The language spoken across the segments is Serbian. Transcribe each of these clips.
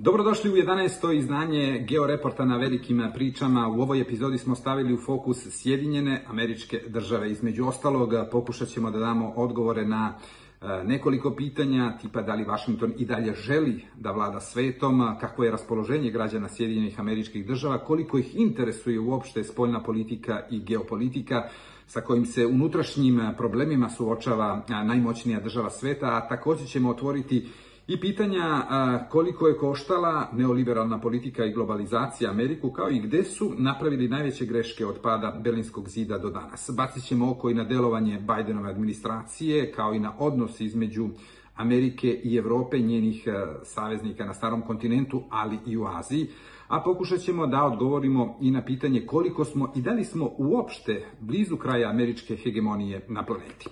Dobrodošli u 11. izdanje Georeporta na velikim pričama. U ovoj epizodi smo stavili u fokus Sjedinjene američke države. Između ostalog pokušat ćemo da damo odgovore na e, nekoliko pitanja, tipa da li Washington i dalje želi da vlada svetom, kako je raspoloženje građana Sjedinjenih američkih država, koliko ih interesuje uopšte spoljna politika i geopolitika, sa kojim se unutrašnjim problemima suočava najmoćnija država sveta, a također ćemo otvoriti i pitanja koliko je koštala neoliberalna politika i globalizacija Ameriku, kao i gde su napravili najveće greške od pada Berlinskog zida do danas. Bacit ćemo oko i na delovanje Bidenove administracije, kao i na odnos između Amerike i Evrope, njenih saveznika na starom kontinentu, ali i u Aziji. A pokušat ćemo da odgovorimo i na pitanje koliko smo i da li smo uopšte blizu kraja američke hegemonije na planeti.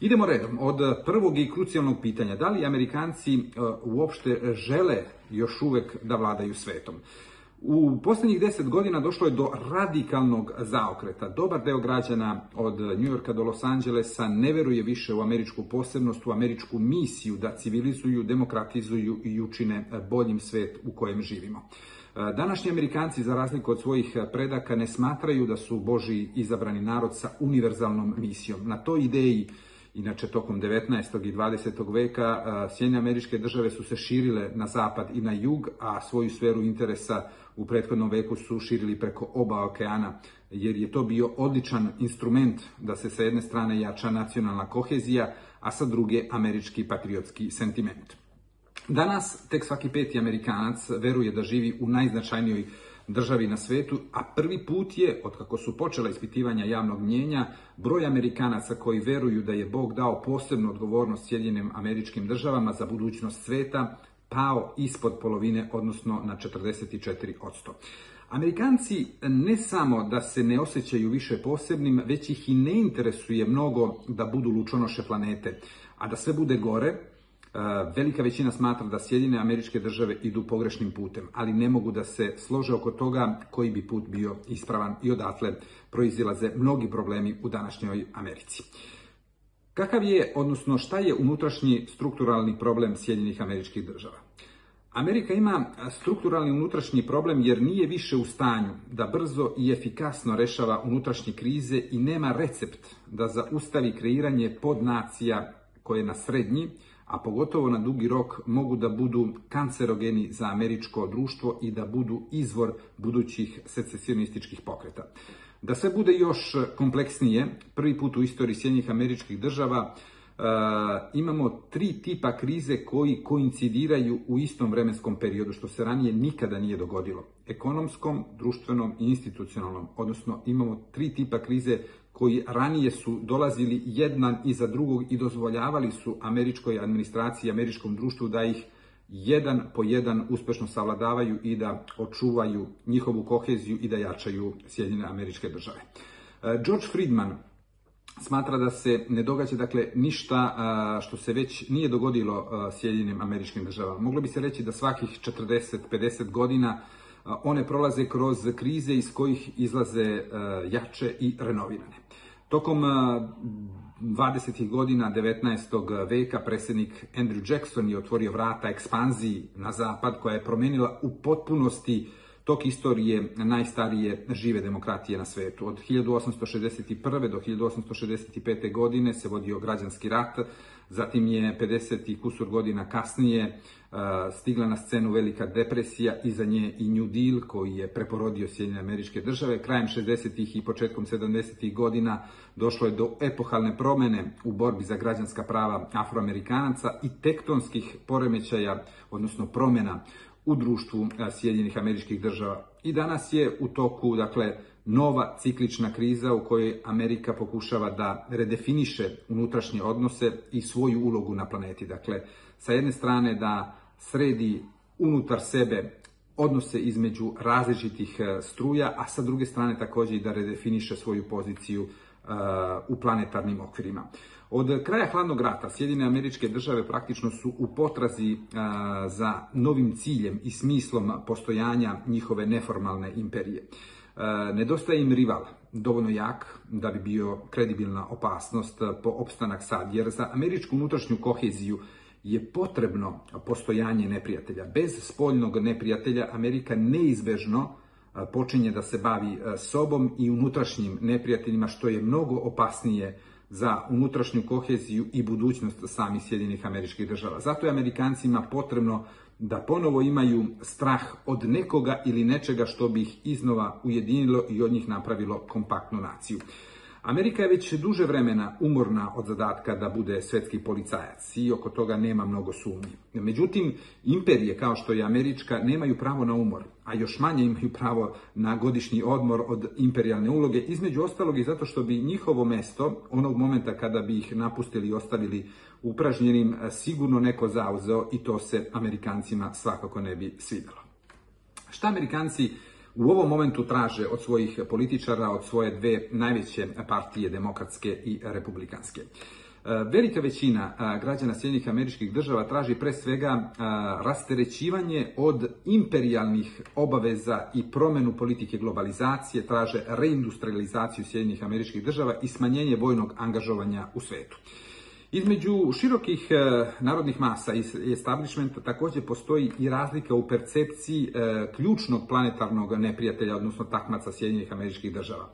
Idemo redom. Od prvog i krucijalnog pitanja, da li Amerikanci e, uopšte žele još uvek da vladaju svetom? U posljednjih deset godina došlo je do radikalnog zaokreta. Dobar deo građana od New Yorka do Los Angelesa ne veruje više u američku posebnost, u američku misiju da civilizuju, demokratizuju i učine boljim svet u kojem živimo. E, današnji Amerikanci, za razliku od svojih predaka, ne smatraju da su Boži izabrani narod sa univerzalnom misijom. Na toj ideji Inače, tokom 19. i 20. veka Sjedinje američke države su se širile na zapad i na jug, a svoju sferu interesa u prethodnom veku su širili preko oba okeana, jer je to bio odličan instrument da se sa jedne strane jača nacionalna kohezija, a sa druge američki patriotski sentiment. Danas tek svaki peti Amerikanac veruje da živi u najznačajnijoj državi na svetu, a prvi put je, od kako su počela ispitivanja javnog mnjenja, broj Amerikanaca koji veruju da je Bog dao posebnu odgovornost Sjedinjenim američkim državama za budućnost sveta, pao ispod polovine, odnosno na 44%. Amerikanci ne samo da se ne osjećaju više posebnim, već ih i ne interesuje mnogo da budu lučonoše planete. A da sve bude gore, velika većina smatra da Sjedine američke države idu pogrešnim putem, ali ne mogu da se slože oko toga koji bi put bio ispravan i odatle proizilaze mnogi problemi u današnjoj Americi. Kakav je, odnosno šta je unutrašnji strukturalni problem Sjedinjenih američkih država? Amerika ima strukturalni unutrašnji problem jer nije više u stanju da brzo i efikasno rešava unutrašnje krize i nema recept da zaustavi kreiranje podnacija koje na srednji, a pogotovo na dugi rok mogu da budu kancerogeni za američko društvo i da budu izvor budućih secesionističkih pokreta. Da sve bude još kompleksnije, prvi put u istoriji Sjednjih američkih država e, imamo tri tipa krize koji koincidiraju u istom vremenskom periodu, što se ranije nikada nije dogodilo. Ekonomskom, društvenom i institucionalnom. Odnosno imamo tri tipa krize koji ranije su dolazili jedan iza drugog i dozvoljavali su američkoj administraciji, američkom društvu da ih jedan po jedan uspešno savladavaju i da očuvaju njihovu koheziju i da jačaju Sjedinjene američke države. E, George Friedman smatra da se ne događa dakle ništa što se već nije dogodilo Sjedinjenim američkim državama. Moglo bi se reći da svakih 40-50 godina one prolaze kroz krize iz kojih izlaze jače i renovirane. Tokom 20. godina 19. veka predsjednik Andrew Jackson je otvorio vrata ekspanziji na zapad koja je promenila u potpunosti tok istorije najstarije žive demokratije na svetu. Od 1861. do 1865. godine se vodio građanski rat, zatim je 50. i kusur godina kasnije e, stigla na scenu velika depresija, iza nje i New Deal koji je preporodio Sjedinjene američke države. Krajem 60. i početkom 70. godina došlo je do epohalne promene u borbi za građanska prava afroamerikanaca i tektonskih poremećaja, odnosno promjena u društvu e, Sjedinjenih američkih država. I danas je u toku, dakle, nova ciklična kriza u kojoj Amerika pokušava da redefiniše unutrašnje odnose i svoju ulogu na planeti. Dakle, sa jedne strane da sredi unutar sebe odnose između različitih e, struja, a sa druge strane također i da redefiniše svoju poziciju u planetarnim okvirima. Od kraja hladnog rata Sjedine američke države praktično su u potrazi za novim ciljem i smislom postojanja njihove neformalne imperije. Nedostaje im rival, dovoljno jak da bi bio kredibilna opasnost po opstanak sad, jer za američku unutrašnju koheziju je potrebno postojanje neprijatelja. Bez spoljnog neprijatelja Amerika neizbežno počinje da se bavi sobom i unutrašnjim neprijateljima, što je mnogo opasnije za unutrašnju koheziju i budućnost samih Sjedinjenih američkih država. Zato je Amerikancima potrebno da ponovo imaju strah od nekoga ili nečega što bi ih iznova ujedinilo i od njih napravilo kompaktnu naciju. Amerika je već duže vremena umorna od zadatka da bude svetski policajac i oko toga nema mnogo sumnji. Međutim, imperije kao što je američka nemaju pravo na umor, a još manje imaju pravo na godišnji odmor od imperijalne uloge, između ostalog i zato što bi njihovo mesto, onog momenta kada bi ih napustili i ostavili upražnjenim, sigurno neko zauzeo i to se Amerikancima svakako ne bi svidelo. Šta Amerikanci u ovom momentu traže od svojih političara, od svoje dve najveće partije, demokratske i republikanske. E, velika većina e, građana Sjedinjenih američkih država traži pre svega e, rasterećivanje od imperijalnih obaveza i promenu politike globalizacije, traže reindustrializaciju Sjedinjenih američkih država i smanjenje vojnog angažovanja u svetu. Između širokih e, narodnih masa i establishmenta takođe postoji i razlika u percepciji e, ključnog planetarnog neprijatelja, odnosno takmaca Sjedinjenih američkih država.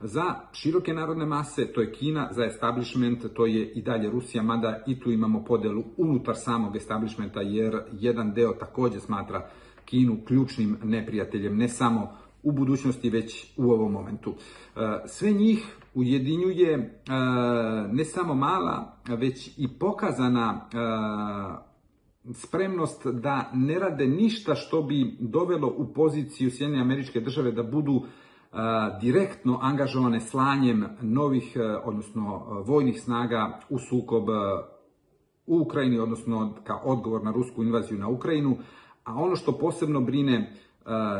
Za široke narodne mase to je Kina, za establishment to je i dalje Rusija, mada i tu imamo podelu unutar samog establishmenta, jer jedan deo takođe smatra Kinu ključnim neprijateljem, ne samo u budućnosti, već u ovom momentu. E, sve njih ujedinjuje e, ne samo mala, već i pokazana e, spremnost da ne rade ništa što bi dovelo u poziciju Sjedinjene američke države da budu direktno angažovane slanjem novih, odnosno vojnih snaga u sukob u Ukrajini, odnosno kao odgovor na rusku invaziju na Ukrajinu, a ono što posebno brine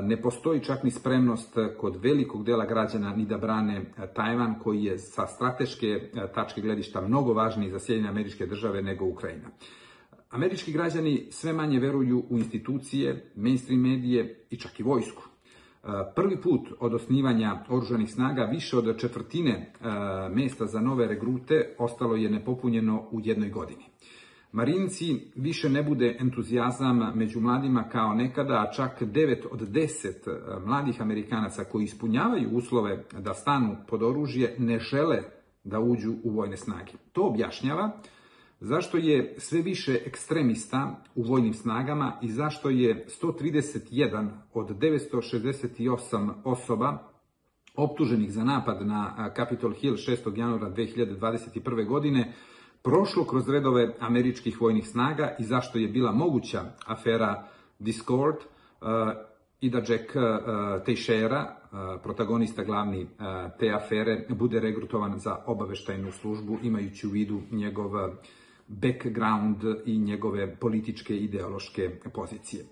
ne postoji čak ni spremnost kod velikog dela građana ni da brane Tajvan koji je sa strateške tačke gledišta mnogo važniji za Sjedinjene američke države nego Ukrajina. Američki građani sve manje veruju u institucije, mainstream medije i čak i vojsku. Prvi put od osnivanja oružanih snaga više od četvrtine mesta za nove regrute ostalo je nepopunjeno u jednoj godini. Marinci više ne bude entuzijazam među mladima kao nekada, a čak 9 od 10 e, mladih Amerikanaca koji ispunjavaju uslove da stanu pod oružje ne žele da uđu u vojne snage. To objašnjava zašto je sve više ekstremista u vojnim snagama i zašto je 131 od 968 osoba optuženih za napad na Capitol Hill 6. januara 2021. godine prošlo kroz redove američkih vojnih snaga i zašto je bila moguća afera Discord uh, i da Jack uh, Teixeira, uh, protagonista glavni te afere, bude regrutovan za obaveštajnu službu imajući u vidu njegov background i njegove političke ideološke pozicije.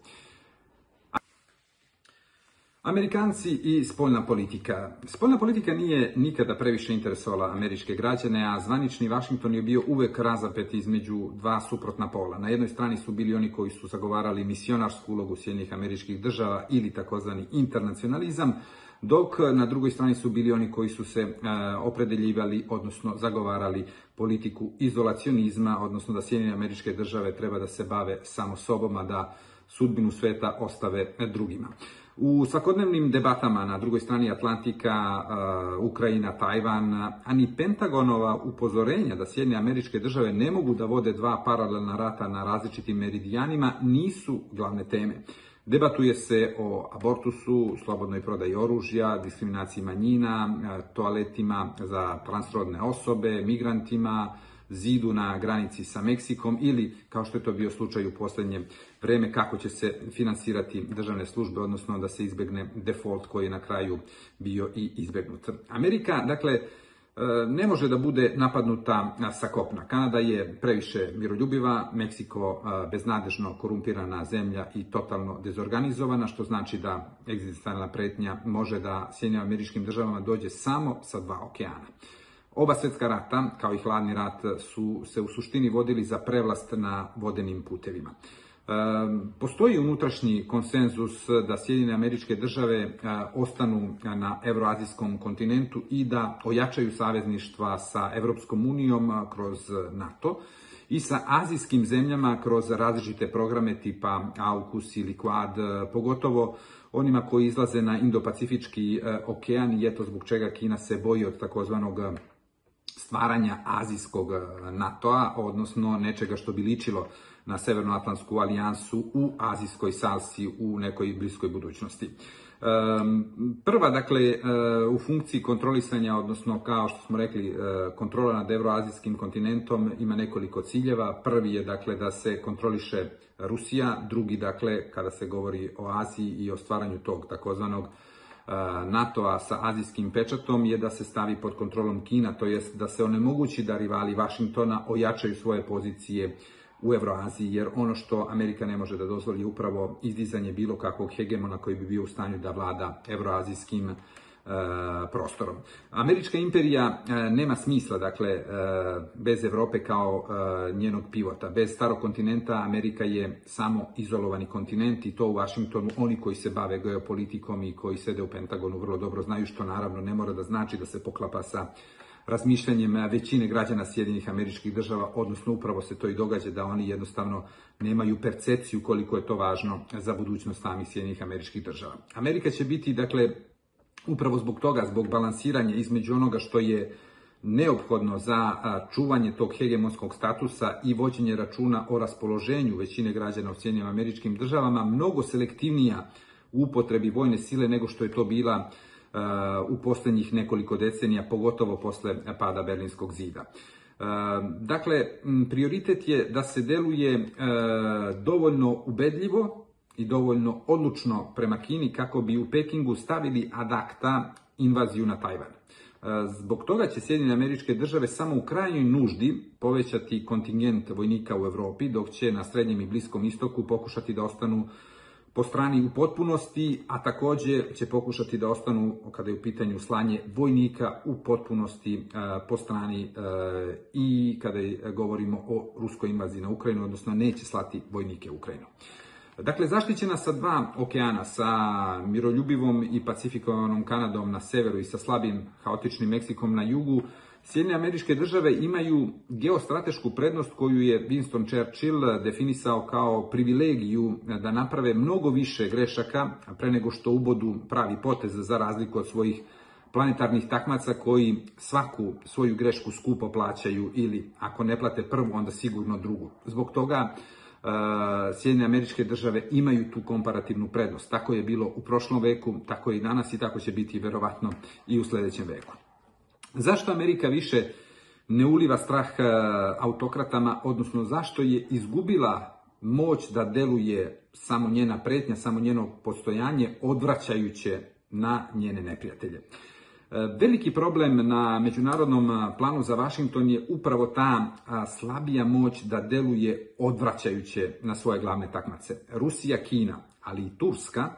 Amerikanci i spoljna politika. Spoljna politika nije nikada previše interesovala američke građane, a zvanični Washington je bio uvek razapet između dva suprotna pola. Na jednoj strani su bili oni koji su zagovarali misionarsku ulogu Sjednjih američkih država ili takozvani internacionalizam, dok na drugoj strani su bili oni koji su se e, opredeljivali, odnosno zagovarali politiku izolacionizma, odnosno da Sjedinjene američke države treba da se bave samo sobom, a da sudbinu sveta ostave drugima. U svakodnevnim debatama na drugoj strani Atlantika, uh, Ukrajina, Tajvan, a ni Pentagonova upozorenja da Sjedinje američke države ne mogu da vode dva paralelna rata na različitim meridijanima nisu glavne teme. Debatuje se o abortusu, slobodnoj prodaji oružja, diskriminaciji manjina, uh, toaletima za transrodne osobe, migrantima, zidu na granici sa Meksikom ili, kao što je to bio slučaj u poslednje vreme, kako će se finansirati državne službe, odnosno da se izbegne default koji je na kraju bio i izbegnut. Amerika, dakle, e, ne može da bude napadnuta sa kopna. Kanada je previše miroljubiva, Meksiko beznadežno korumpirana zemlja i totalno dezorganizovana, što znači da egzistencijalna pretnja može da Sjedinjama američkim državama dođe samo sa dva okeana. Oba svetska rata, kao i hladni rat, su se u suštini vodili za prevlast na vodenim putevima. E, postoji unutrašnji konsenzus da Sjedine američke države e, ostanu na evroazijskom kontinentu i da ojačaju savezništva sa Evropskom unijom kroz NATO i sa azijskim zemljama kroz različite programe tipa AUKUS ili QUAD, pogotovo onima koji izlaze na Indo-Pacifički okean i eto zbog čega Kina se boji od takozvanog stvaranja azijskog NATO-a, odnosno nečega što bi ličilo na Severnoatlantsku alijansu u azijskoj salsi u nekoj bliskoj budućnosti. Prva, dakle, e, u funkciji kontrolisanja, odnosno kao što smo rekli, e, kontrola nad evroazijskim kontinentom ima nekoliko ciljeva. Prvi je, dakle, da se kontroliše Rusija, drugi, dakle, kada se govori o Aziji i o stvaranju tog takozvanog e, NATO-a sa azijskim pečatom je da se stavi pod kontrolom Kina, to jest da se onemogući da rivali Vašingtona ojačaju svoje pozicije u Evroaziji, jer ono što Amerika ne može da dozvoli upravo izdizanje bilo kakvog hegemona koji bi bio u stanju da vlada evroazijskim prostorom. Američka imperija e, nema smisla, dakle, e, bez Evrope kao njenog pivota. Bez starog kontinenta Amerika je samo izolovani kontinent i to u Vašingtonu oni koji se bave geopolitikom i koji sede u Pentagonu vrlo dobro znaju što naravno ne mora da znači da se poklapa sa razmišljanjem većine građana Sjedinjenih američkih država, odnosno upravo se to i događa da oni jednostavno nemaju percepciju koliko je to važno za budućnost samih Sjedinjenih američkih država. Amerika će biti, dakle, upravo zbog toga, zbog balansiranja između onoga što je neophodno za čuvanje tog hegemonskog statusa i vođenje računa o raspoloženju većine građana u Sjedinjenim američkim državama, mnogo selektivnija u upotrebi vojne sile nego što je to bila u posljednjih nekoliko decenija, pogotovo posle pada Berlinskog zida. Dakle, prioritet je da se deluje dovoljno ubedljivo i dovoljno odlučno prema Kini kako bi u Pekingu stavili ad acta invaziju na Tajvan. E, zbog toga će Sjedinjene američke države samo u krajnjoj nuždi povećati kontingent vojnika u Europi, dok će na Srednjem i Bliskom istoku pokušati da ostanu po strani u potpunosti, a takođe će pokušati da ostanu, kada je u pitanju slanje vojnika, u potpunosti e, po strani e, i kada govorimo o ruskoj invaziji na Ukrajinu, odnosno neće slati vojnike u Ukrajinu. Dakle, zaštićena sa dva okeana, sa miroljubivom i pacifikovanom Kanadom na severu i sa slabim, haotičnim Meksikom na jugu, Sjedinje američke države imaju geostratešku prednost koju je Winston Churchill definisao kao privilegiju da naprave mnogo više grešaka pre nego što ubodu pravi potez za razliku od svojih planetarnih takmaca koji svaku svoju grešku skupo plaćaju ili ako ne plate prvu onda sigurno drugu. Zbog toga Sjedinje američke države imaju tu komparativnu prednost. Tako je bilo u prošlom veku, tako je i danas i tako će biti verovatno i u sledećem veku. Zašto Amerika više ne uliva strah autokratama, odnosno zašto je izgubila moć da deluje samo njena pretnja, samo njeno postojanje, odvraćajuće na njene neprijatelje. E, veliki problem na međunarodnom planu za Vašington je upravo ta slabija moć da deluje odvraćajuće na svoje glavne takmace. Rusija, Kina, ali i Turska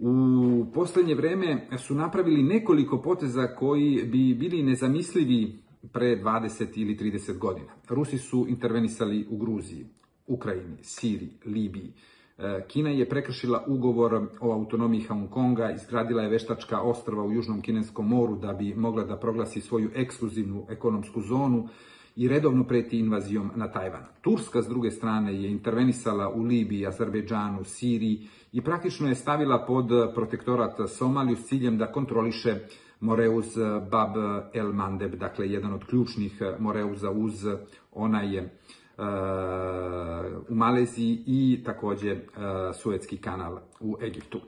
u poslednje vreme su napravili nekoliko poteza koji bi bili nezamislivi pre 20 ili 30 godina. Rusi su intervenisali u Gruziji, Ukrajini, Siriji, Libiji. E, Kina je prekršila ugovor o autonomiji Hong Konga, izgradila je veštačka ostrava u Južnom Kineskom moru da bi mogla da proglasi svoju ekskluzivnu ekonomsku zonu i redovno preti invazijom na Tajvan. Turska, s druge strane, je intervenisala u Libiji, Azerbejdžanu, Siriji i praktično je stavila pod protektorat Somaliju s ciljem da kontroliše Moreuz Bab El Mandeb, dakle jedan od ključnih Moreuza uz onaj je u Maleziji i takođe Suetski kanal u Egiptu.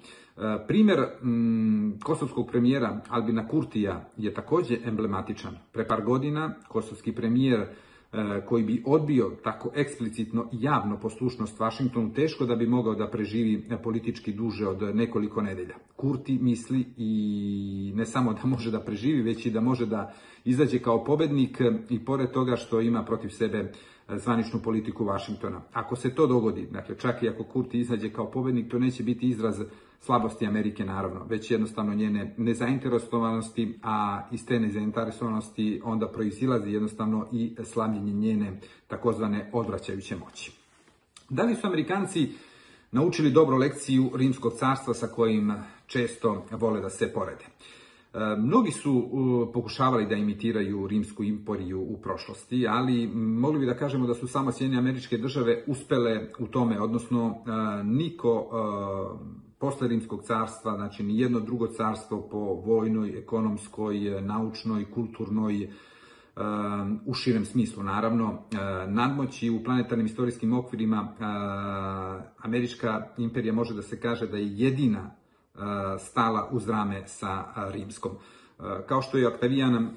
Primer mm, kosovskog premijera Albina Kurtija je takođe emblematičan. Pre par godina kosovski premijer koji bi odbio tako eksplicitno i javno poslušnost Vašingtonu, teško da bi mogao da preživi politički duže od nekoliko nedelja. Kurti misli i ne samo da može da preživi, već i da može da izađe kao pobednik i pored toga što ima protiv sebe zvaničnu politiku Vašingtona. Ako se to dogodi, dakle čak i ako Kurti izađe kao pobednik, to neće biti izraz slabosti Amerike naravno, već jednostavno njene nezainteresovanosti, a iz te nezainteresovanosti onda proizilazi jednostavno i slabljenje njene takozvane odvraćajuće moći. Da li su Amerikanci naučili dobro lekciju Rimskog carstva sa kojim često vole da se porede? Mnogi su pokušavali da imitiraju rimsku imporiju u prošlosti, ali mogli bi da kažemo da su samo Sjedinje američke države uspele u tome, odnosno niko posle Rimskog carstva, znači ni jedno drugo carstvo po vojnoj, ekonomskoj, naučnoj, kulturnoj, u širem smislu naravno, nadmoći u planetarnim istorijskim okvirima američka imperija može da se kaže da je jedina stala uz rame sa rimskom. Kao što je Octavian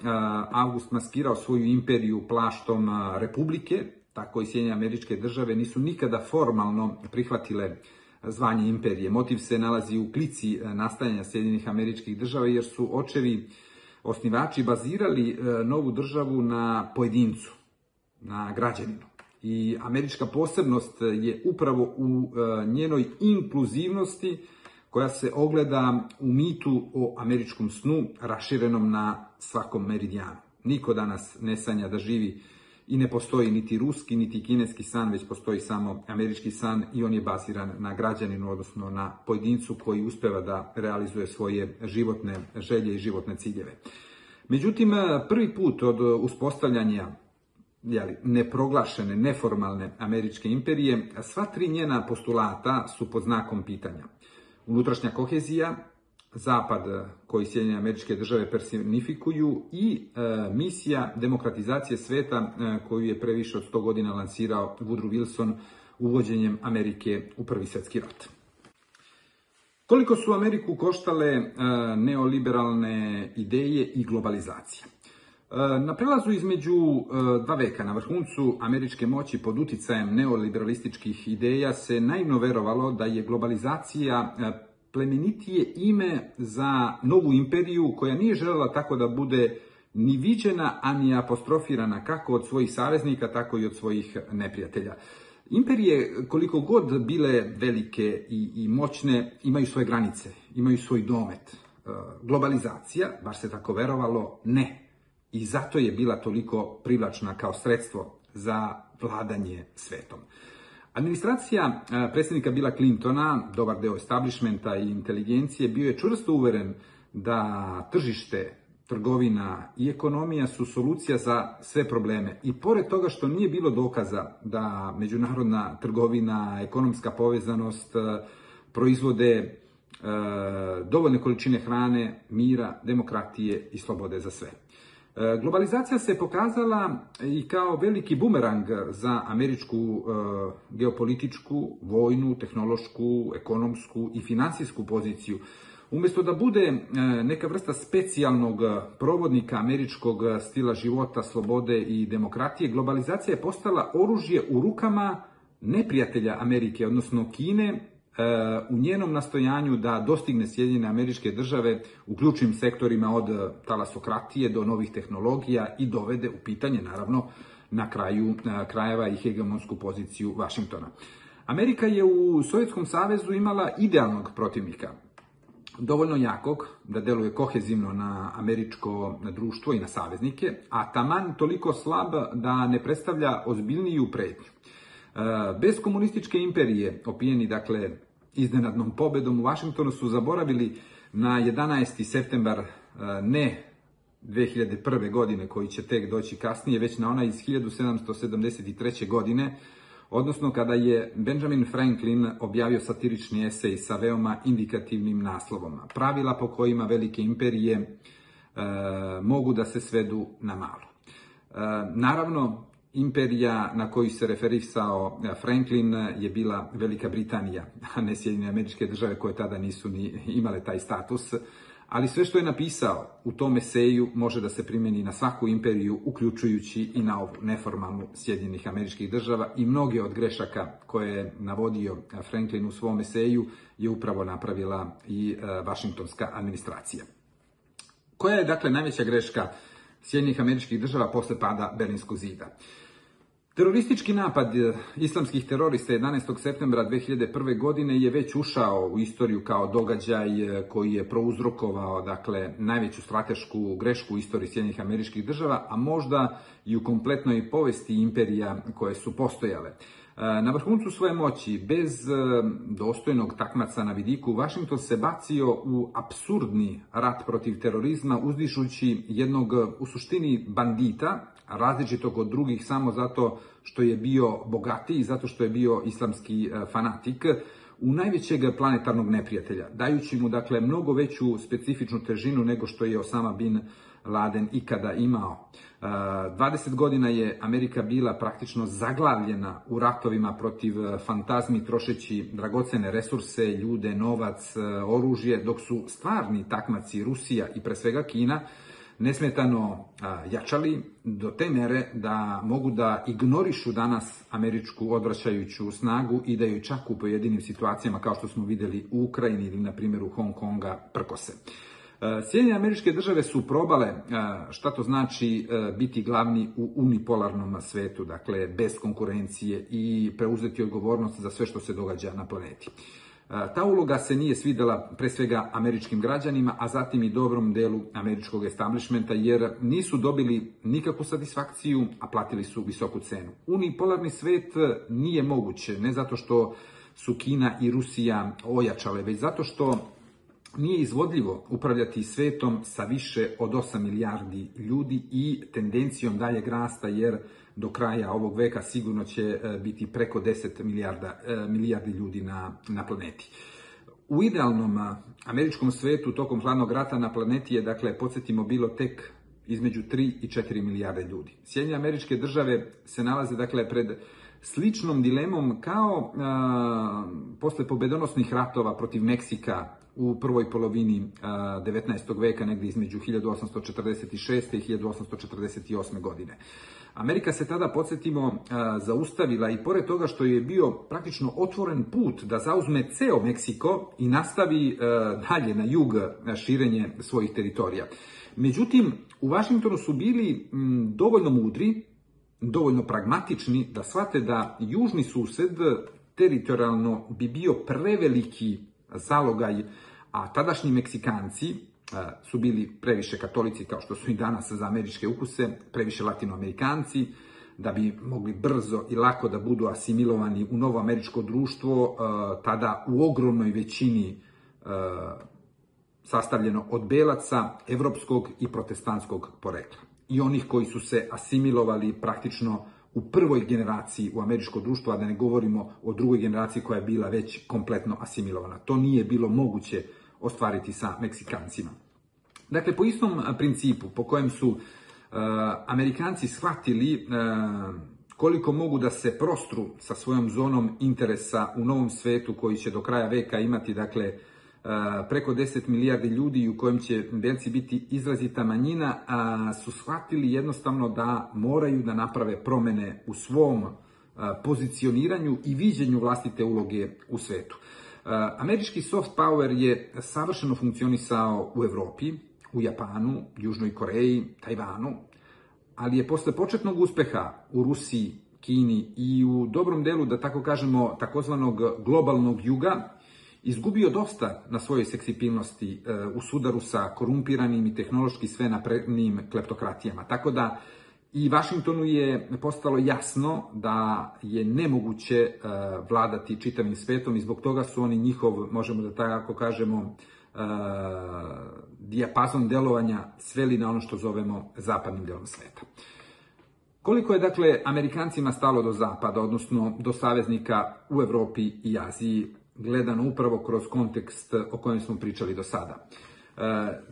August maskirao svoju imperiju plaštom republike, tako i Sjedinje američke države nisu nikada formalno prihvatile zvanje imperije. Motiv se nalazi u klici nastajanja Sjedinjenih američkih država jer su očevi osnivači bazirali novu državu na pojedincu, na građaninu. I američka posebnost je upravo u njenoj inkluzivnosti, koja se ogleda u mitu o američkom snu raširenom na svakom meridijanu. Niko danas ne sanja da živi i ne postoji niti ruski, niti kineski san, već postoji samo američki san i on je baziran na građaninu, odnosno na pojedincu koji uspeva da realizuje svoje životne želje i životne ciljeve. Međutim, prvi put od uspostavljanja jeli, neproglašene, neformalne američke imperije, sva tri njena postulata su pod znakom pitanja unutrašnja kohezija, zapad koji Sjedinjene američke države personifikuju i e, misija demokratizacije sveta e, koju je previše od 100 godina lansirao Woodrow Wilson uvođenjem Amerike u Prvi svjetski rat. Koliko su Ameriku koštale e, neoliberalne ideje i globalizacija? Na prelazu između dva veka na vrhuncu američke moći pod uticajem neoliberalističkih ideja se naivno verovalo da je globalizacija plemenitije ime za novu imperiju koja nije želela tako da bude ni viđena, a ni apostrofirana kako od svojih saveznika, tako i od svojih neprijatelja. Imperije, koliko god bile velike i, i moćne, imaju svoje granice, imaju svoj domet. Globalizacija, bar se tako verovalo, ne. I zato je bila toliko privlačna kao sredstvo za vladanje svetom. Administracija predsjednika Bila Clintona, dobar deo establishmenta i inteligencije, bio je čvrsto uveren da tržište, trgovina i ekonomija su solucija za sve probleme. I pored toga što nije bilo dokaza da međunarodna trgovina, ekonomska povezanost proizvode dovoljne količine hrane, mira, demokratije i slobode za sve. E, globalizacija se pokazala i kao veliki bumerang za američku e, geopolitičku, vojnu, tehnološku, ekonomsku i finansijsku poziciju. Umjesto da bude e, neka vrsta specijalnog provodnika američkog stila života, slobode i demokratije, globalizacija je postala oružje u rukama neprijatelja Amerike, odnosno Kine, u njenom nastojanju da dostigne Sjedinjene američke države u ključnim sektorima od talasokratije do novih tehnologija i dovede u pitanje, naravno, na kraju krajeva i hegemonsku poziciju Vašingtona. Amerika je u Sovjetskom savezu imala idealnog protivnika, dovoljno jakog da deluje kohezivno na američko društvo i na saveznike, a taman toliko slab da ne predstavlja ozbiljniju pretnju. Bez komunističke imperije, opijeni dakle iznenadnom pobedom u Vašingtonu su zaboravili na 11. septembar ne 2001. godine koji će tek doći kasnije, već na ona iz 1773. godine, odnosno kada je Benjamin Franklin objavio satirični esej sa veoma indikativnim naslovom. Pravila po kojima velike imperije e, mogu da se svedu na malo. E, naravno, Imperija na koju se referisao eh, Franklin je bila Velika Britanija, a ne Sjedinjene američke države koje tada nisu ni imale taj status. Ali sve što je napisao u tom eseju može da se primjeni na svaku imperiju, uključujući i na ovu neformalnu Sjedinjenih američkih država i mnoge od grešaka koje je navodio eh, Franklin u svom eseju je upravo napravila i eh, Vašingtonska administracija. Koja je dakle najveća greška Sjedinjenih američkih država posle pada Berlinskog zida. Teroristički napad e, islamskih terorista 11. septembra 2001. godine je već ušao u istoriju kao događaj e, koji je prouzrokovao dakle, najveću stratešku grešku u istoriji Sjedinjenih američkih država, a možda i u kompletnoj povesti imperija koje su postojale. Na vrhuncu svoje moći, bez e, dostojnog takmaca na vidiku, Washington se bacio u absurdni rat protiv terorizma, uzdišući jednog u suštini bandita, različitog od drugih samo zato što je bio bogatiji, zato što je bio islamski e, fanatik, u najvećeg planetarnog neprijatelja, dajući mu dakle mnogo veću specifičnu težinu nego što je Osama bin Laden ikada imao. 20 godina je Amerika bila praktično zaglavljena u ratovima protiv e, fantazmi, trošeći dragocene resurse, ljude, novac, e, oružje, dok su stvarni takmaci Rusija i pre svega Kina nesmetano jačali do te mere da mogu da ignorišu danas američku odvraćajuću snagu i da joj čak u pojedinim situacijama, kao što smo videli u Ukrajini ili na primjeru Hong Konga, prkose. Sjedinjene američke države su probale šta to znači biti glavni u unipolarnom svetu, dakle bez konkurencije i preuzeti odgovornost za sve što se događa na planeti. Ta uloga se nije svidela pre svega američkim građanima, a zatim i dobrom delu američkog establishmenta, jer nisu dobili nikakvu satisfakciju, a platili su visoku cenu. Unipolarni svet nije moguće, ne zato što su Kina i Rusija ojačale, već zato što nije izvodljivo upravljati svetom sa više od 8 milijardi ljudi i tendencijom daljeg rasta, jer do kraja ovog veka sigurno će e, biti preko 10 milijarda, e, milijardi ljudi na, na planeti. U idealnom američkom svetu tokom hladnog rata na planeti je, dakle, podsjetimo, bilo tek između 3 i 4 milijarde ljudi. Sjedinje američke države se nalaze, dakle, pred sličnom dilemom kao a, posle pobedonosnih ratova protiv Meksika u prvoj polovini 19. veka, negde između 1846. i 1848. godine. Amerika se tada, podsjetimo, zaustavila i pored toga što je bio praktično otvoren put da zauzme ceo Meksiko i nastavi dalje na jug širenje svojih teritorija. Međutim, u Vašingtonu su bili dovoljno mudri, dovoljno pragmatični da shvate da južni sused teritorijalno bi bio preveliki zalogaj, a tadašnji Meksikanci su bili previše katolici kao što su i danas za američke ukuse, previše latinoamerikanci, da bi mogli brzo i lako da budu asimilovani u novo američko društvo, tada u ogromnoj većini sastavljeno od belaca, evropskog i protestantskog porekla. I onih koji su se asimilovali praktično u prvoj generaciji u američko društvo, a da ne govorimo o drugoj generaciji koja je bila već kompletno asimilovana. To nije bilo moguće ostvariti sa Meksikancima. Dakle, po istom principu po kojem su uh, Amerikanci shvatili uh, koliko mogu da se prostru sa svojom zonom interesa u novom svetu koji će do kraja veka imati, dakle, preko 10 milijardi ljudi u kojem će belci biti izrazita manjina, su shvatili jednostavno da moraju da naprave promene u svom pozicioniranju i viđenju vlastite uloge u svetu. Američki soft power je savršeno funkcionisao u Evropi, u Japanu, Južnoj Koreji, Tajvanu, ali je posle početnog uspeha u Rusiji, Kini i u dobrom delu, da tako kažemo, takozvanog globalnog juga, izgubio dosta na svojoj seksipilnosti e, u sudaru sa korumpiranim i tehnološki sve naprednim kleptokratijama. Tako da i Vašingtonu je postalo jasno da je nemoguće e, vladati čitavim svetom i zbog toga su oni njihov, možemo da tako kažemo, e, dijapazon delovanja sveli na ono što zovemo zapadnim delom sveta. Koliko je, dakle, Amerikancima stalo do Zapada, odnosno do saveznika u Evropi i Aziji, gledano upravo kroz kontekst o kojem smo pričali do sada. E,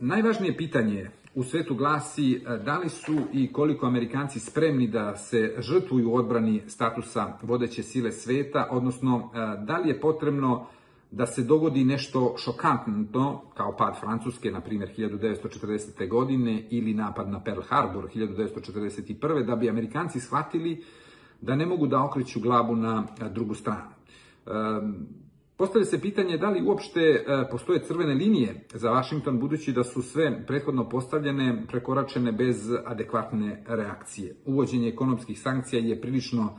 najvažnije pitanje u svetu glasi e, da li su i koliko Amerikanci spremni da se žrtvuju u odbrani statusa vodeće sile sveta, odnosno e, da li je potrebno da se dogodi nešto šokantno, kao pad Francuske, na primjer, 1940. godine, ili napad na Pearl Harbor 1941. da bi Amerikanci shvatili da ne mogu da okreću glavu na drugu stranu. Postavlja se pitanje da li uopšte e, postoje crvene linije za Washington, budući da su sve prethodno postavljene, prekoračene bez adekvatne reakcije. Uvođenje ekonomskih sankcija je prilično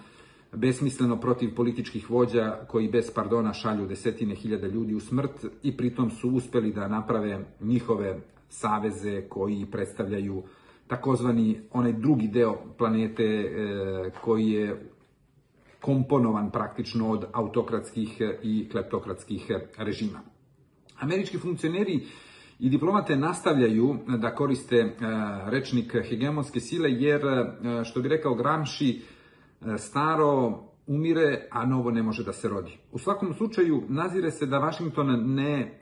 besmisleno protiv političkih vođa koji bez pardona šalju desetine hiljada ljudi u smrt i pritom su uspeli da naprave njihove saveze koji predstavljaju takozvani onaj drugi deo planete e, koji je komponovan praktično od autokratskih i kleptokratskih režima. Američki funkcioneri i diplomate nastavljaju da koriste e, rečnik hegemonske sile jer, e, što bi rekao Gramsci, e, staro umire, a novo ne može da se rodi. U svakom slučaju, nazire se da Washington ne,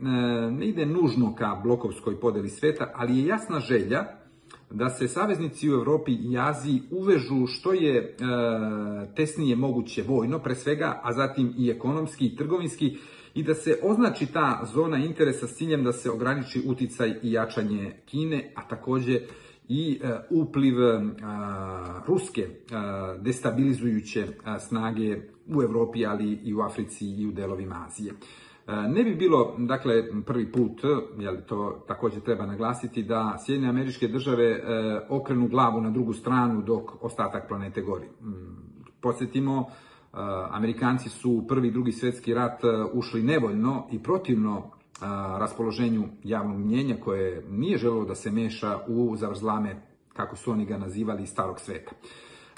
ne ide nužno ka blokovskoj podeli sveta, ali je jasna želja da se saveznici u Evropi i Aziji uvežu što je e, tesnije moguće vojno, pre svega, a zatim i ekonomski i trgovinski, i da se označi ta zona interesa s ciljem da se ograniči uticaj i jačanje Kine, a takođe i e, upliv ruske destabilizujuće snage u Evropi, ali i u Africi i u delovima Azije. E, ne bi bilo, dakle, prvi put, jel to takođe treba naglasiti, da Sjedine američke države e, okrenu glavu na drugu stranu dok ostatak planete gori. Mm, podsjetimo, Amerikanci su u prvi i drugi svetski rat ušli nevoljno i protivno raspoloženju javnog mnjenja koje nije želelo da se meša u zavrzlame, kako su oni ga nazivali, starog sveta.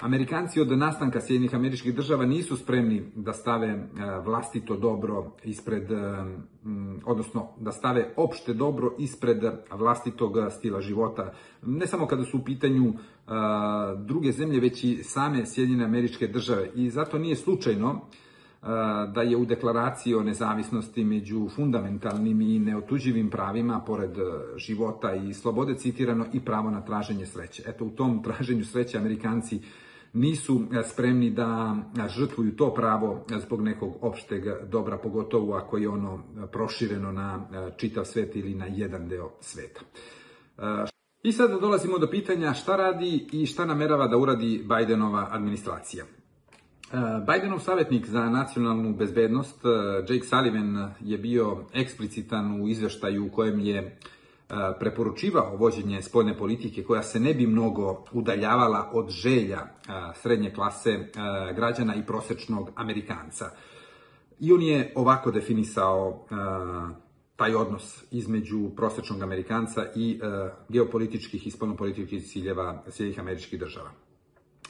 Amerikanci od nastanka Sjedinih američkih država nisu spremni da stave e, vlastito dobro ispred, e, odnosno da stave opšte dobro ispred vlastitog stila života. Ne samo kada su u pitanju e, druge zemlje, već i same Sjedine američke države. I zato nije slučajno da je u deklaraciji o nezavisnosti među fundamentalnim i neotuđivim pravima, pored života i slobode, citirano i pravo na traženje sreće. Eto, u tom traženju sreće Amerikanci nisu e, spremni da e, žrtvuju to pravo zbog nekog opšteg dobra, pogotovo ako je ono prošireno na e, čitav svet ili na jedan deo sveta. I sada dolazimo do pitanja šta radi i šta namerava da uradi Bidenova administracija. Bidenov savjetnik za nacionalnu bezbednost, Jake Sullivan, je bio eksplicitan u izveštaju u kojem je preporučivao vođenje spoljne politike koja se ne bi mnogo udaljavala od želja srednje klase građana i prosečnog Amerikanca. I on je ovako definisao taj odnos između prosečnog Amerikanca i geopolitičkih i spoljnopolitičkih ciljeva Sjedih američkih država.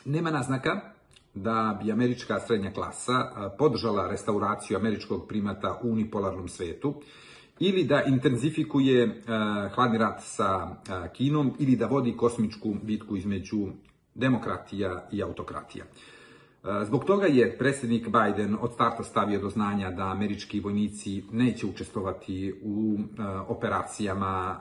Nema naznaka da bi američka srednja klasa podržala restauraciju američkog primata u unipolarnom svetu ili da intenzifikuje uh, hladni rat sa uh, Kinom ili da vodi kosmičku bitku između demokratija i autokratija. Uh, zbog toga je predsjednik Biden od starta stavio do znanja da američki vojnici neće učestvovati u operacijama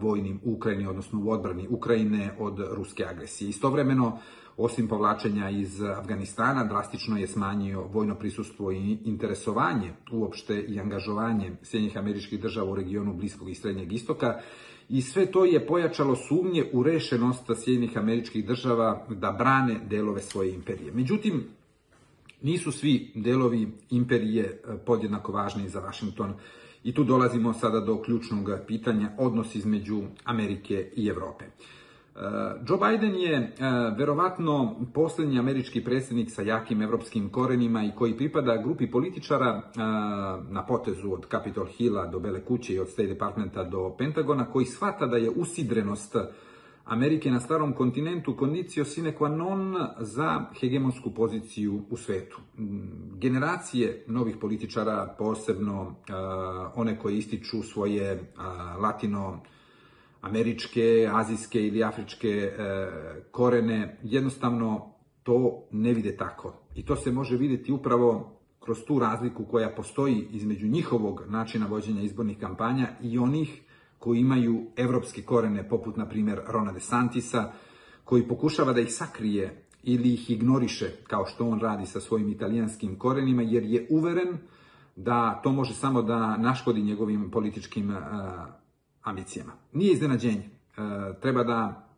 vojnim u Ukrajini, odnosno u odbrani Ukrajine od ruske agresije. Istovremeno, Osim povlačenja iz Afganistana, drastično je smanjio vojno prisustvo i interesovanje uopšte i angažovanje Sjednjih američkih država u regionu Bliskog i Srednjeg istoka i sve to je pojačalo sumnje u rešenost Sjednjih američkih država da brane delove svoje imperije. Međutim, nisu svi delovi imperije e, podjednako važni za Washington i tu dolazimo sada do ključnog pitanja odnos između Amerike i Evrope. Eh, Joe Biden je eh, verovatno poslednji američki predsjednik sa jakim evropskim korenima i koji pripada grupi političara eh, na potezu od Capitol Hilla do Bele kuće i od State Departmenta do Pentagona, koji shvata da je usidrenost Amerike na starom kontinentu kondicio sine qua non za hegemonsku poziciju u svetu. Mm, generacije novih političara, posebno one koji ističu svoje latino američke, azijske ili afričke e, korene, jednostavno to ne vide tako. I to se može videti upravo kroz tu razliku koja postoji između njihovog načina vođenja izbornih kampanja i onih koji imaju evropske korene, poput, na primjer, Rona DeSantisa, koji pokušava da ih sakrije ili ih ignoriše, kao što on radi sa svojim italijanskim korenima, jer je uveren da to može samo da naškodi njegovim političkim uh, ambicijama. Nije iznenađenje. E, treba da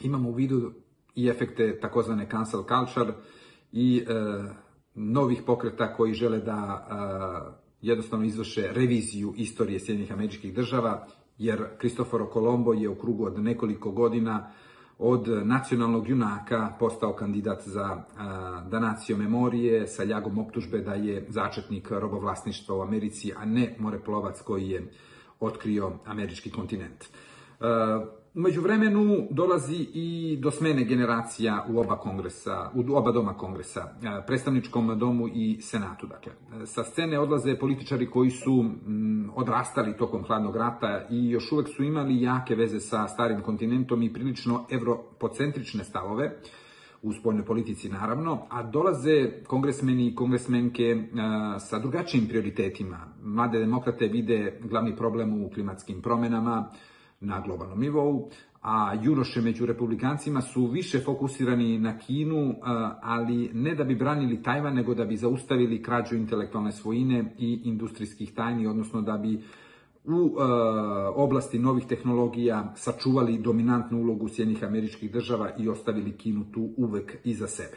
imamo u vidu i efekte takozvane cancel culture i e, novih pokreta koji žele da e, jednostavno izvrše reviziju istorije Sjedinjenih američkih država, jer Kristoforo Kolombo je u krugu od nekoliko godina od nacionalnog junaka postao kandidat za danaciju memorije sa ljagom optužbe da je začetnik robovlasništva u Americi, a ne moreplovac koji je otkrio američki kontinent. E, Umeđu vremenu dolazi i do smene generacija u oba kongresa, u oba doma kongresa, predstavničkom domu i senatu. Dakle, sa scene odlaze političari koji su odrastali tokom hladnog rata i još uvek su imali jake veze sa starim kontinentom i prilično evropocentrične stavove u spoljnoj politici naravno, a dolaze kongresmeni i kongresmenke sa drugačijim prioritetima. Mlade demokrate vide glavni problem u klimatskim promenama, na globalnom nivou, a junoše među republikancima su više fokusirani na Kinu, ali ne da bi branili Tajvan, nego da bi zaustavili krađu intelektualne svojine i industrijskih tajni, odnosno da bi u oblasti novih tehnologija sačuvali dominantnu ulogu Sjednjih američkih država i ostavili Kinu tu uvek iza sebe.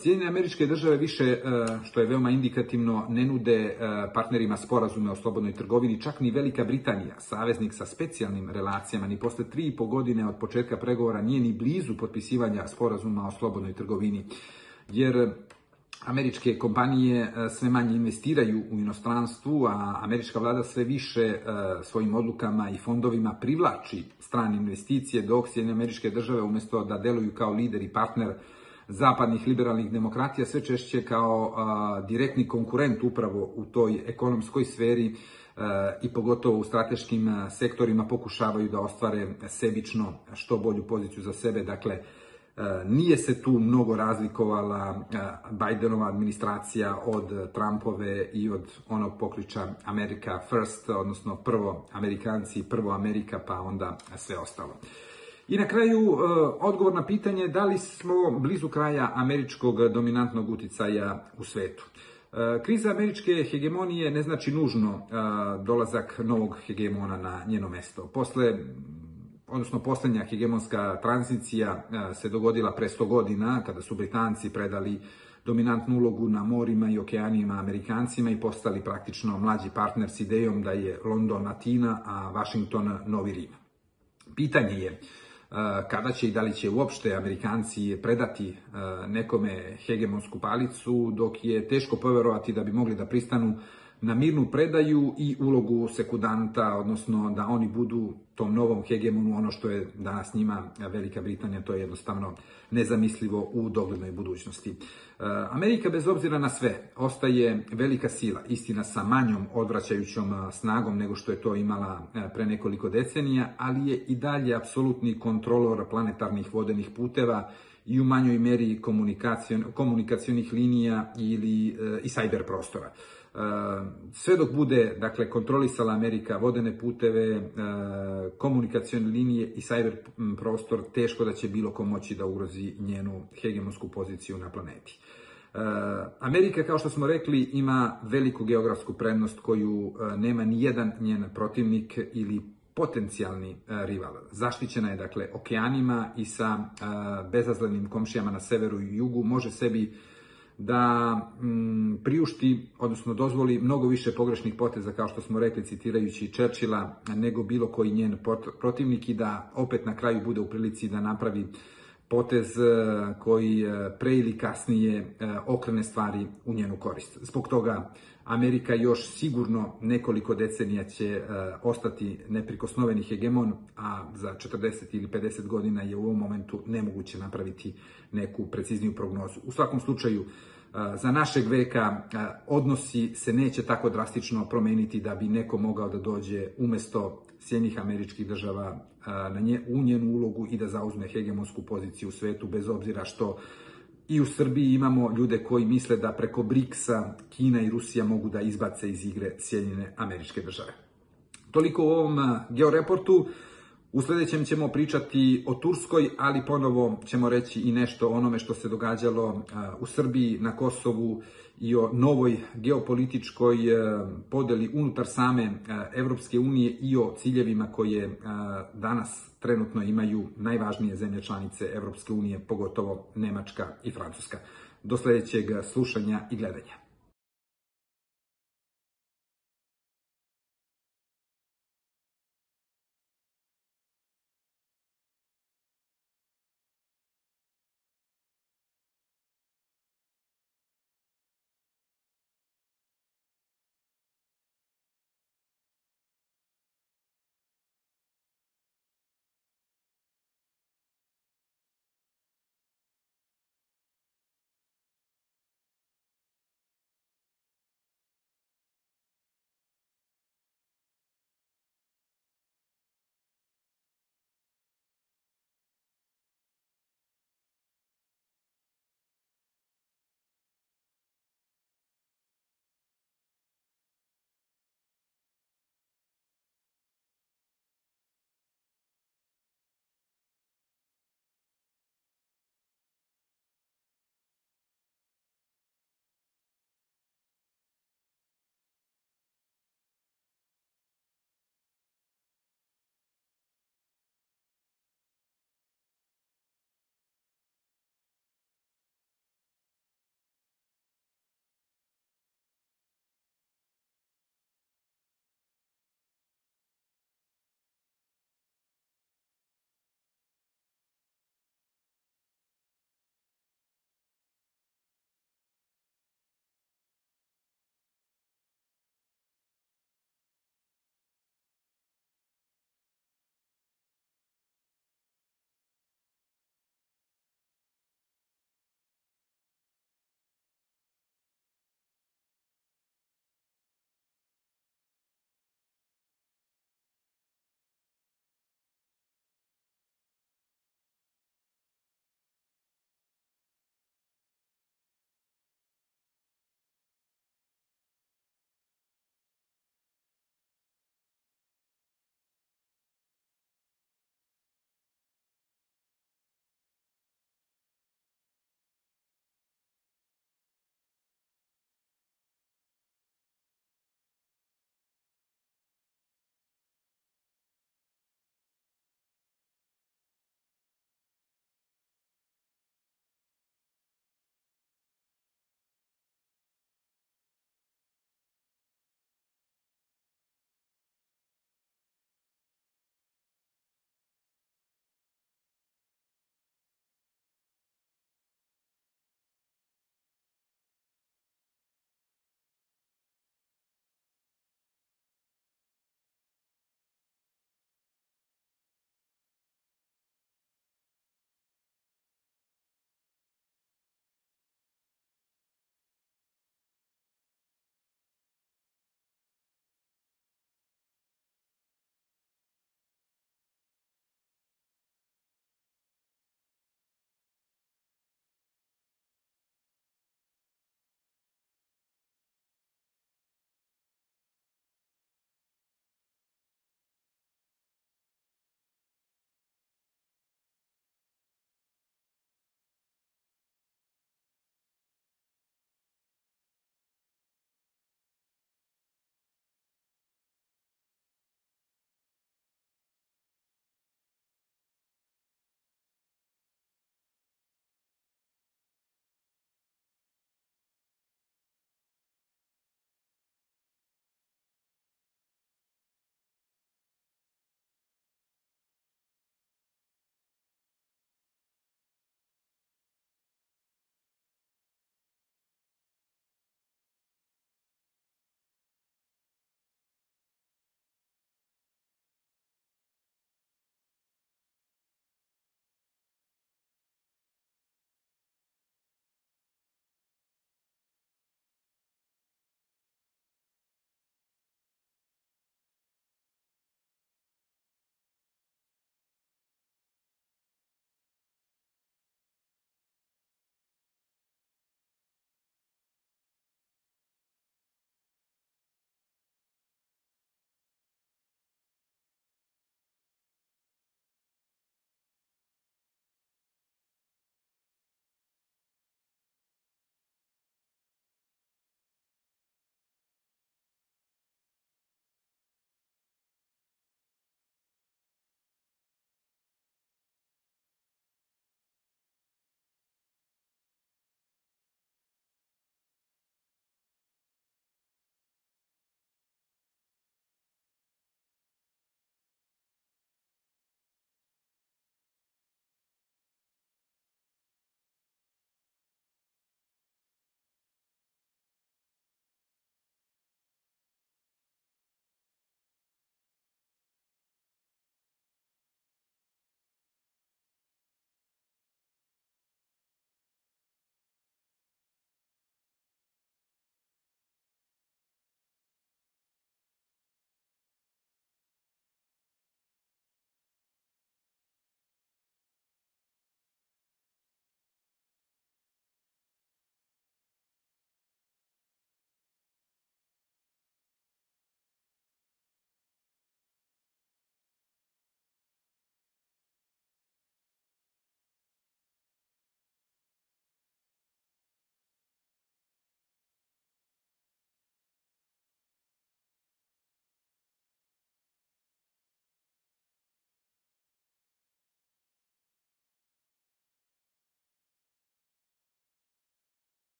Sjedinjene američke države više, e, što je veoma indikativno, ne nude e, partnerima sporazume o slobodnoj trgovini, čak ni Velika Britanija, saveznik sa specijalnim relacijama, ni posle tri i po godine od početka pregovora nije ni blizu potpisivanja sporazuma o slobodnoj trgovini, jer američke kompanije e, sve manje investiraju u inostranstvu, a američka vlada sve više svojim odlukama i fondovima privlači strane investicije, dok Sjedinjene američke države umesto da deluju kao lider i partner zapadnih liberalnih demokratija sve češće kao direktni konkurent upravo u toj ekonomskoj sferi i pogotovo u strateškim sektorima pokušavaju da ostvare sebično što bolju poziciju za sebe. Dakle, nije se tu mnogo razlikovala Bidenova administracija od Trumpove i od onog pokliča America First, odnosno prvo Amerikanci, prvo Amerika, pa onda sve ostalo. I na kraju e, odgovor na pitanje da li smo blizu kraja američkog dominantnog uticaja u svetu. Kriza američke hegemonije ne znači nužno dolazak novog hegemona na njeno mesto. Posle odnosno poslednja hegemonska tranzicija se dogodila pre 100 godina kada su Britanci predali dominantnu ulogu na morima i okeanijima Amerikancima i postali praktično mlađi partner s idejom da je London Atina, a Washington Novi Rim. Pitanje je kada će i da li će uopšte Amerikanci predati nekome hegemonsku palicu, dok je teško poverovati da bi mogli da pristanu na mirnu predaju i ulogu sekundanta, odnosno da oni budu tom novom hegemonu ono što je danas njima Velika Britanija, to je jednostavno nezamislivo u doglednoj budućnosti. E, Amerika bez obzira na sve ostaje velika sila, istina sa manjom odvraćajućom snagom nego što je to imala e, pre nekoliko decenija, ali je i dalje apsolutni kontrolor planetarnih vodenih puteva i u manjoj meri komunikacijonih linija ili e, i cyber prostora. Sve dok bude, dakle, kontrolisala Amerika vodene puteve, komunikacijone linije i cyber prostor, teško da će bilo ko moći da ugrozi njenu hegemonsku poziciju na planeti. Amerika, kao što smo rekli, ima veliku geografsku prednost koju nema ni jedan njen protivnik ili potencijalni rival. Zaštićena je, dakle, okeanima i sa bezazlenim komšijama na severu i jugu može sebi da mm, priušti, odnosno dozvoli mnogo više pogrešnih poteza, kao što smo rekli citirajući Churchilla, nego bilo koji njen protivnik i da opet na kraju bude u prilici da napravi potez e, koji e, pre ili kasnije e, okrene stvari u njenu korist. Zbog toga Amerika još sigurno nekoliko decenija će ostati neprikosnoveni hegemon, a za 40 ili 50 godina je u ovom momentu nemoguće napraviti neku precizniju prognozu. U svakom slučaju, za našeg veka odnosi se neće tako drastično promeniti da bi neko mogao da dođe umesto Sjednjih američkih država na nje, u njenu ulogu i da zauzme hegemonsku poziciju u svetu, bez obzira što i u Srbiji imamo ljude koji misle da preko BRICS-a Kina i Rusija mogu da izbace iz igre Sjedinjene američke države. Toliko u ovom georeportu. U sledećem ćemo pričati o Turskoj, ali ponovo ćemo reći i nešto o onome što se događalo u Srbiji, na Kosovu i o novoj geopolitičkoj podeli unutar same Evropske unije i o ciljevima koje danas trenutno imaju najvažnije zemlje članice Evropske unije, pogotovo Nemačka i Francuska. Do sledećeg slušanja i gledanja.